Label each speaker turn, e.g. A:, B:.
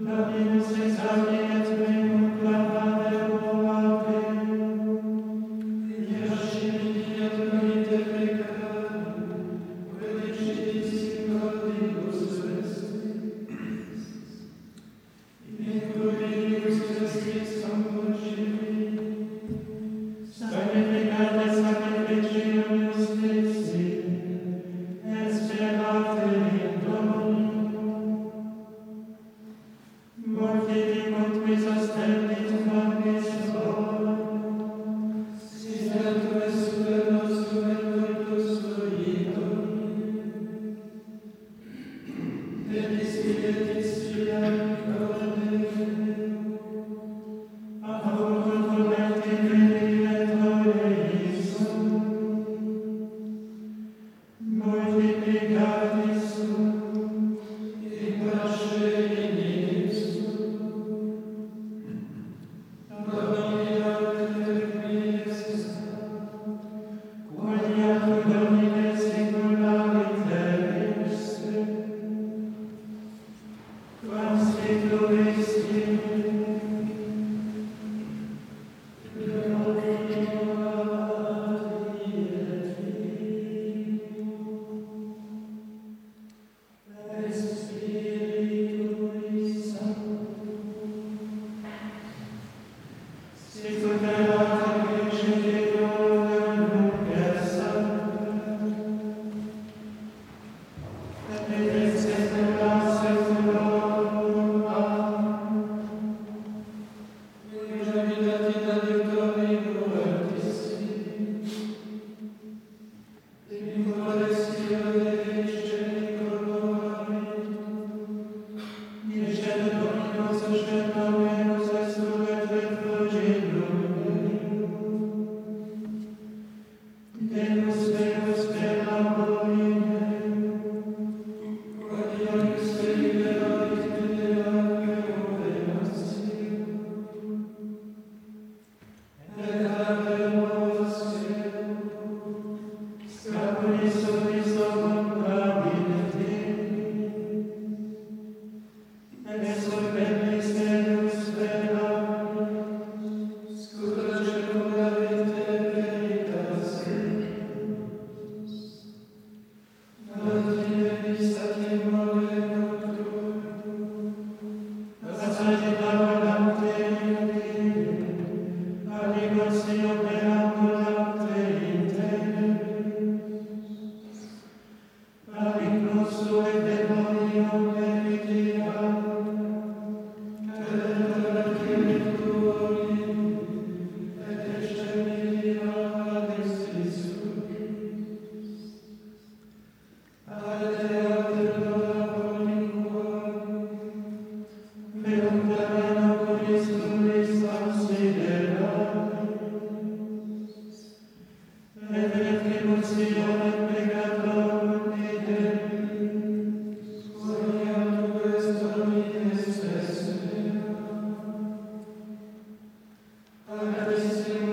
A: na minha sensação.
B: Amen.